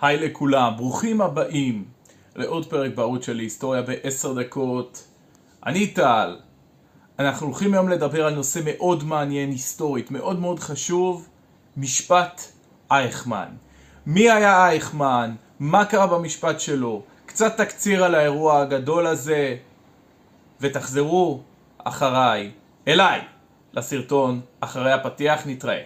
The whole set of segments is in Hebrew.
היי לכולם, ברוכים הבאים לעוד פרק בערוץ של היסטוריה בעשר דקות. אני טל. אנחנו הולכים היום לדבר על נושא מאוד מעניין היסטורית, מאוד מאוד חשוב, משפט אייכמן. מי היה אייכמן? מה קרה במשפט שלו? קצת תקציר על האירוע הגדול הזה, ותחזרו אחריי, אליי, לסרטון, אחרי הפתיח נתראה.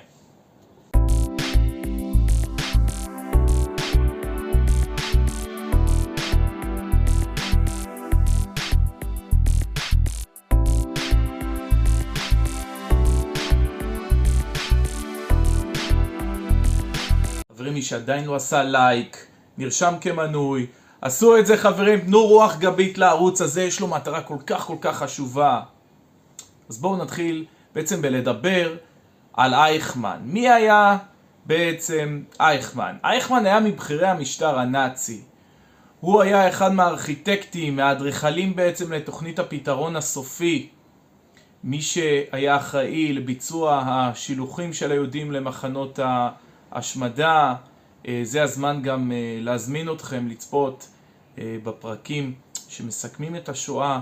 שעדיין לא עשה לייק, נרשם כמנוי, עשו את זה חברים, תנו רוח גבית לערוץ הזה, יש לו מטרה כל כך כל כך חשובה. אז בואו נתחיל בעצם בלדבר על אייכמן. מי היה בעצם אייכמן? אייכמן היה מבכירי המשטר הנאצי. הוא היה אחד מהארכיטקטים, מהאדריכלים בעצם לתוכנית הפתרון הסופי. מי שהיה אחראי לביצוע השילוחים של היהודים למחנות ההשמדה. אה, זה הזמן גם אה, להזמין אתכם לצפות אה, בפרקים שמסכמים את השואה,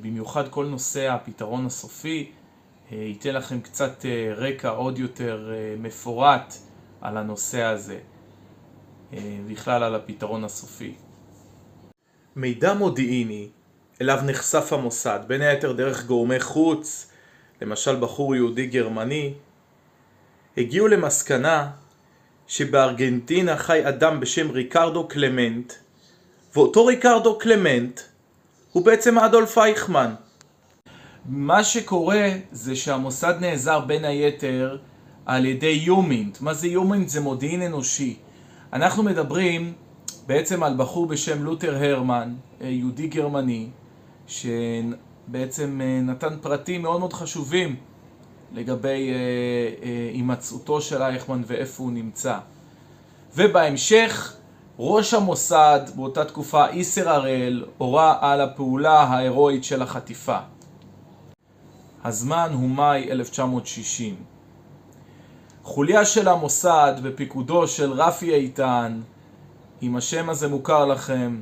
במיוחד כל נושא הפתרון הסופי, ייתן לכם קצת רקע עוד יותר מפורט על הנושא הזה, בכלל על הפתרון הסופי. מידע מודיעיני אליו נחשף המוסד, בין היתר דרך גורמי חוץ, למשל בחור יהודי גרמני, הגיעו למסקנה שבארגנטינה חי אדם בשם ריקרדו קלמנט, ואותו ריקרדו קלמנט הוא בעצם אדולף אייכמן. מה שקורה זה שהמוסד נעזר בין היתר על ידי יומינט. מה זה יומינט? זה מודיעין אנושי. אנחנו מדברים בעצם על בחור בשם לותר הרמן, יהודי גרמני, שבעצם אה, נתן פרטים מאוד מאוד חשובים לגבי אה, אה, הימצאותו של אייכמן ואיפה הוא נמצא. ובהמשך, ראש המוסד באותה תקופה, איסר הראל, הורה על הפעולה ההירואית של החטיפה. הזמן הוא מאי 1960. חוליה של המוסד בפיקודו של רפי איתן, אם השם הזה מוכר לכם,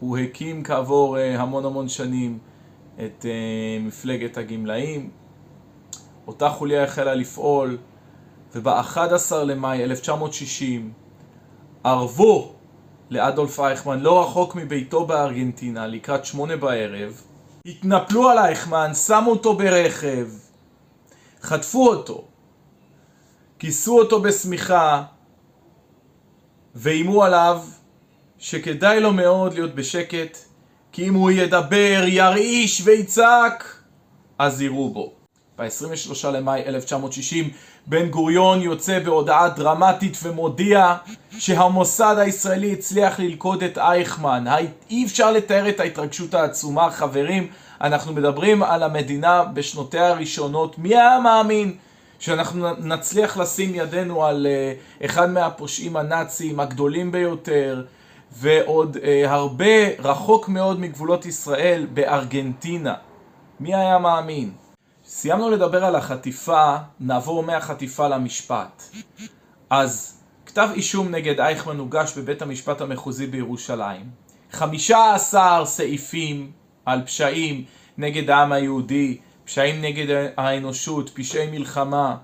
הוא הקים כעבור אה, המון המון שנים את מפלגת הגמלאים. אותה חוליה החלה לפעול, וב-11 למאי 1960 ערבו לאדולף אייכמן לא רחוק מביתו בארגנטינה לקראת שמונה בערב, התנפלו על אייכמן, שמו אותו ברכב, חטפו אותו, כיסו אותו בשמיכה ואיימו עליו שכדאי לו מאוד להיות בשקט כי אם הוא ידבר, ירעיש ויצעק אז יראו בו. ב-23 למאי 1960 בן גוריון יוצא בהודעה דרמטית ומודיע שהמוסד הישראלי הצליח ללכוד את אייכמן. אי אפשר לתאר את ההתרגשות העצומה, חברים. אנחנו מדברים על המדינה בשנותיה הראשונות. מי היה מאמין שאנחנו נצליח לשים ידינו על uh, אחד מהפושעים הנאצים הגדולים ביותר ועוד uh, הרבה רחוק מאוד מגבולות ישראל בארגנטינה? מי היה מאמין? סיימנו לדבר על החטיפה, נעבור מהחטיפה למשפט. אז כתב אישום נגד אייכמן הוגש בבית המשפט המחוזי בירושלים. 15 סעיפים על פשעים נגד העם היהודי, פשעים נגד האנושות, פשעי מלחמה.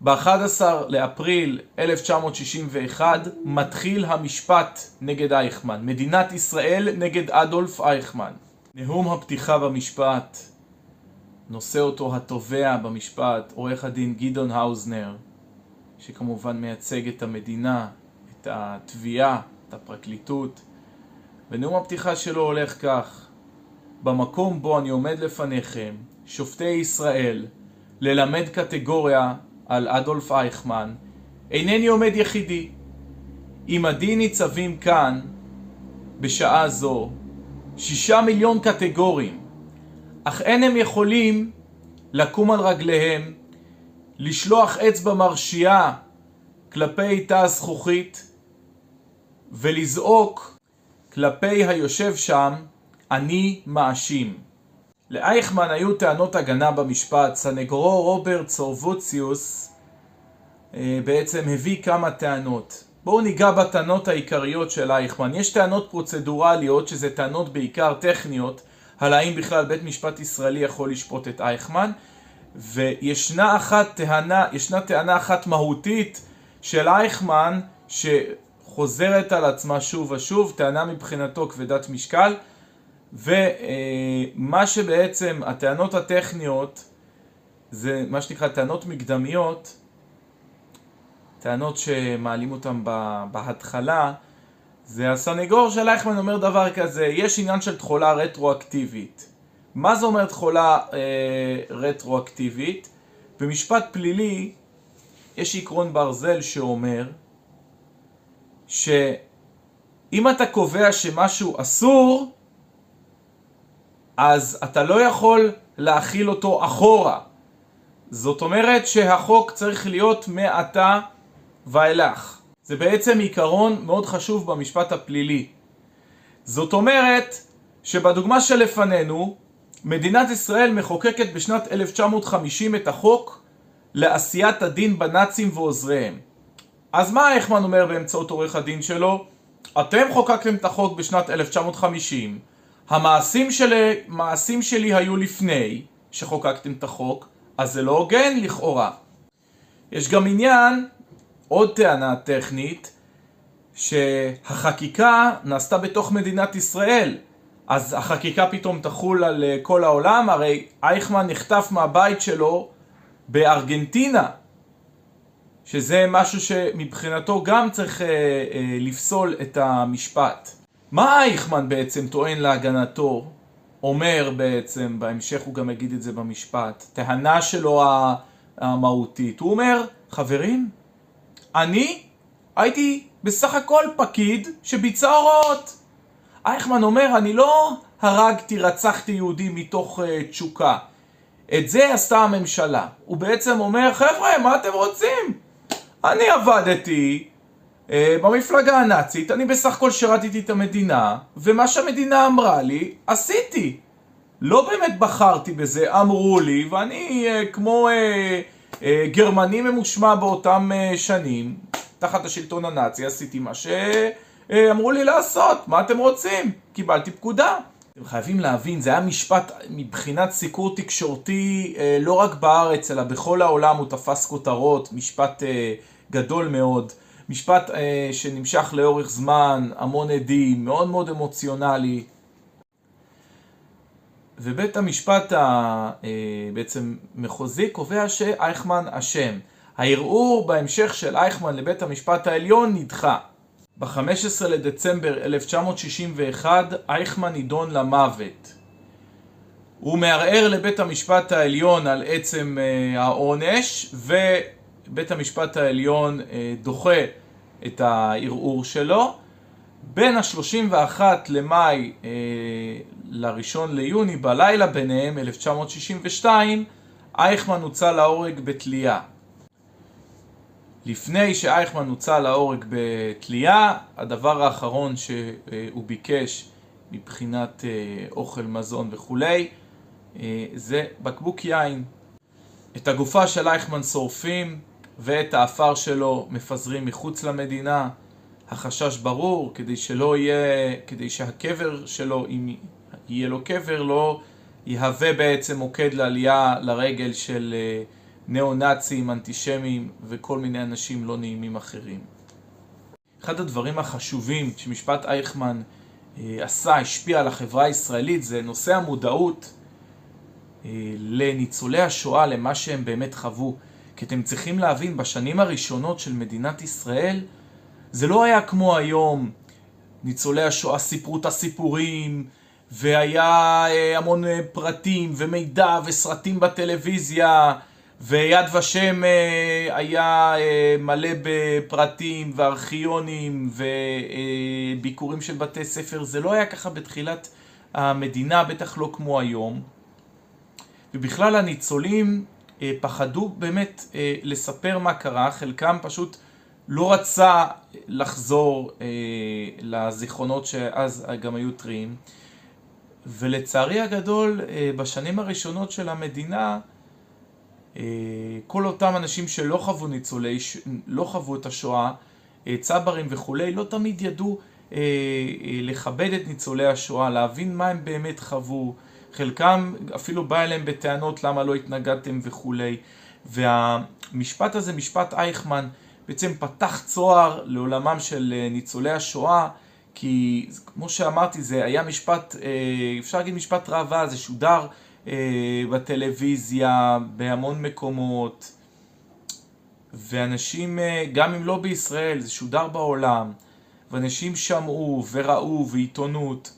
ב-11 לאפריל 1961 מתחיל המשפט נגד אייכמן. מדינת ישראל נגד אדולף אייכמן. נאום הפתיחה במשפט נושא אותו התובע במשפט, עורך הדין גדעון האוזנר, שכמובן מייצג את המדינה, את התביעה, את הפרקליטות. ונאום הפתיחה שלו הולך כך: במקום בו אני עומד לפניכם, שופטי ישראל, ללמד קטגוריה על אדולף אייכמן, אינני עומד יחידי. עמדי ניצבים כאן, בשעה זו, שישה מיליון קטגורים, אך אין הם יכולים לקום על רגליהם, לשלוח אצבע מרשיעה כלפי תא הזכוכית ולזעוק כלפי היושב שם, אני מאשים. לאייכמן היו טענות הגנה במשפט, סנגורו רוברט סורבוציוס אה, בעצם הביא כמה טענות. בואו ניגע בטענות העיקריות של אייכמן. יש טענות פרוצדורליות, שזה טענות בעיקר טכניות, על האם בכלל בית משפט ישראלי יכול לשפוט את אייכמן, וישנה אחת טענה, ישנה טענה אחת מהותית של אייכמן, שחוזרת על עצמה שוב ושוב, טענה מבחינתו כבדת משקל, ומה שבעצם הטענות הטכניות, זה מה שנקרא טענות מקדמיות, טענות שמעלים אותן בהתחלה, זה הסנגור של אייכמן אומר דבר כזה, יש עניין של תחולה רטרואקטיבית. מה זה אומר תחולה אה, רטרואקטיבית? במשפט פלילי יש עקרון ברזל שאומר שאם אתה קובע שמשהו אסור, אז אתה לא יכול להכיל אותו אחורה. זאת אומרת שהחוק צריך להיות מעתה ואילך. זה בעצם עיקרון מאוד חשוב במשפט הפלילי. זאת אומרת שבדוגמה שלפנינו, מדינת ישראל מחוקקת בשנת 1950 את החוק לעשיית הדין בנאצים ועוזריהם. אז מה אייכמן אומר באמצעות עורך הדין שלו? אתם חוקקתם את החוק בשנת 1950, המעשים שלי, מעשים שלי היו לפני שחוקקתם את החוק, אז זה לא הוגן לכאורה. יש גם עניין עוד טענה טכנית, שהחקיקה נעשתה בתוך מדינת ישראל. אז החקיקה פתאום תחול על אה, כל העולם, הרי אייכמן נחטף מהבית שלו בארגנטינה, שזה משהו שמבחינתו גם צריך אה, אה, לפסול את המשפט. מה אייכמן בעצם טוען להגנתו? אומר בעצם, בהמשך הוא גם יגיד את זה במשפט, טענה שלו המהותית. הוא אומר, חברים, אני הייתי בסך הכל פקיד שביצע הוראות. אייכמן אומר, אני לא הרגתי, רצחתי יהודי מתוך uh, תשוקה. את זה עשתה הממשלה. הוא בעצם אומר, חבר'ה, מה אתם רוצים? אני עבדתי uh, במפלגה הנאצית, אני בסך הכל שירתתי את המדינה, ומה שהמדינה אמרה לי, עשיתי. לא באמת בחרתי בזה, אמרו לי, ואני uh, כמו... Uh, גרמני ממושמע באותם אה, שנים, תחת השלטון הנאצי, עשיתי מה שאמרו לי לעשות, מה אתם רוצים? קיבלתי פקודה. אתם חייבים להבין, זה היה משפט מבחינת סיקור תקשורתי אה, לא רק בארץ, אלא בכל העולם הוא תפס כותרות, משפט גדול מאוד, משפט שנמשך לאורך זמן, המון עדים, מאוד מאוד אמוציונלי. ובית המשפט אה, מחוזי קובע שאייכמן אשם. הערעור בהמשך של אייכמן לבית המשפט העליון נדחה. ב-15 לדצמבר 1961 אייכמן נידון למוות. הוא מערער לבית המשפט העליון על עצם אה, העונש ובית המשפט העליון אה, דוחה את הערעור שלו בין ה-31 למאי אה, לראשון ליוני, בלילה ביניהם, 1962, אייכמן הוצא להורג בתלייה. לפני שאייכמן הוצא להורג בתלייה, הדבר האחרון שהוא ביקש מבחינת אה, אוכל, מזון וכולי, אה, זה בקבוק יין. את הגופה של אייכמן שורפים ואת האפר שלו מפזרים מחוץ למדינה. החשש ברור, כדי שלא יהיה, כדי שהקבר שלו, אם יהיה לו קבר, לא יהווה בעצם מוקד לעלייה לרגל של אה, ניאו-נאצים, אנטישמים וכל מיני אנשים לא נעימים אחרים. אחד הדברים החשובים שמשפט אייכמן אה, עשה, השפיע על החברה הישראלית, זה נושא המודעות אה, לניצולי השואה, למה שהם באמת חוו. כי אתם צריכים להבין, בשנים הראשונות של מדינת ישראל, זה לא היה כמו היום, ניצולי השואה סיפרו את הסיפורים, והיה אה, המון אה, פרטים ומידע וסרטים בטלוויזיה, ויד ושם אה, היה מלא בפרטים וארכיונים וביקורים של בתי ספר, זה לא היה ככה בתחילת המדינה, בטח לא כמו היום. ובכלל הניצולים פחדו באמת לספר מה קרה, חלקם פשוט לא רצה לחזור אה, לזיכרונות שאז גם היו טריים. ולצערי הגדול אה, בשנים הראשונות של המדינה אה, כל אותם אנשים שלא חוו ניצולי, לא חוו את השואה צברים וכולי, לא תמיד ידעו לכבד את ניצולי השואה, להבין מה הם באמת חוו, חלקם אפילו בא אליהם בטענות למה לא התנגדתם? וכולי. והמשפט הזה, משפט אייכמן, בעצם פתח צוהר לעולמם של ניצולי השואה, כי כמו שאמרתי, זה היה משפט, אפשר להגיד משפט ראווה, זה שודר בטלוויזיה, בהמון מקומות, ואנשים, גם אם לא בישראל, זה שודר בעולם, ואנשים שמעו וראו ועיתונות,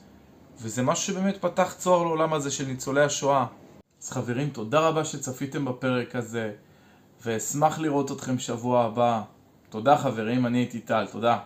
וזה משהו שבאמת פתח צוהר לעולם הזה של ניצולי השואה. אז חברים, תודה רבה שצפיתם בפרק הזה, ואשמח לראות אתכם שבוע הבא. תודה חברים, אני הייתי טל, תודה.